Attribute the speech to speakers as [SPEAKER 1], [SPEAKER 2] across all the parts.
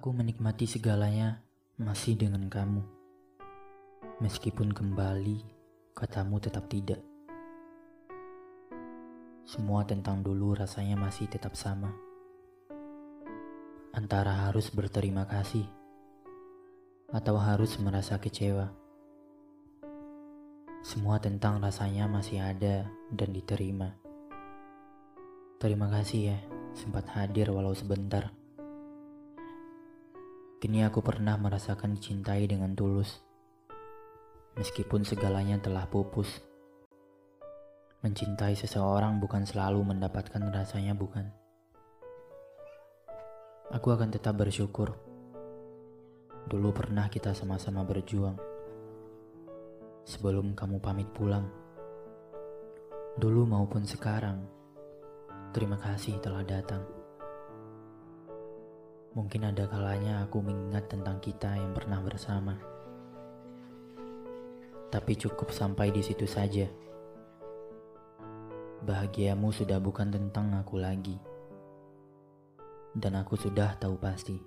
[SPEAKER 1] Aku menikmati segalanya masih dengan kamu. Meskipun kembali, katamu tetap tidak. Semua tentang dulu rasanya masih tetap sama. Antara harus berterima kasih atau harus merasa kecewa. Semua tentang rasanya masih ada dan diterima. Terima kasih ya, sempat hadir walau sebentar. Kini aku pernah merasakan dicintai dengan tulus. Meskipun segalanya telah pupus. Mencintai seseorang bukan selalu mendapatkan rasanya, bukan? Aku akan tetap bersyukur. Dulu pernah kita sama-sama berjuang. Sebelum kamu pamit pulang. Dulu maupun sekarang. Terima kasih telah datang. Mungkin ada kalanya aku mengingat tentang kita yang pernah bersama. Tapi cukup sampai di situ saja. Bahagiamu sudah bukan tentang aku lagi. Dan aku sudah tahu pasti.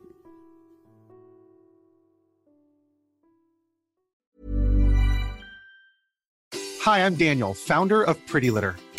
[SPEAKER 2] Hi, I'm Daniel, founder of Pretty Litter.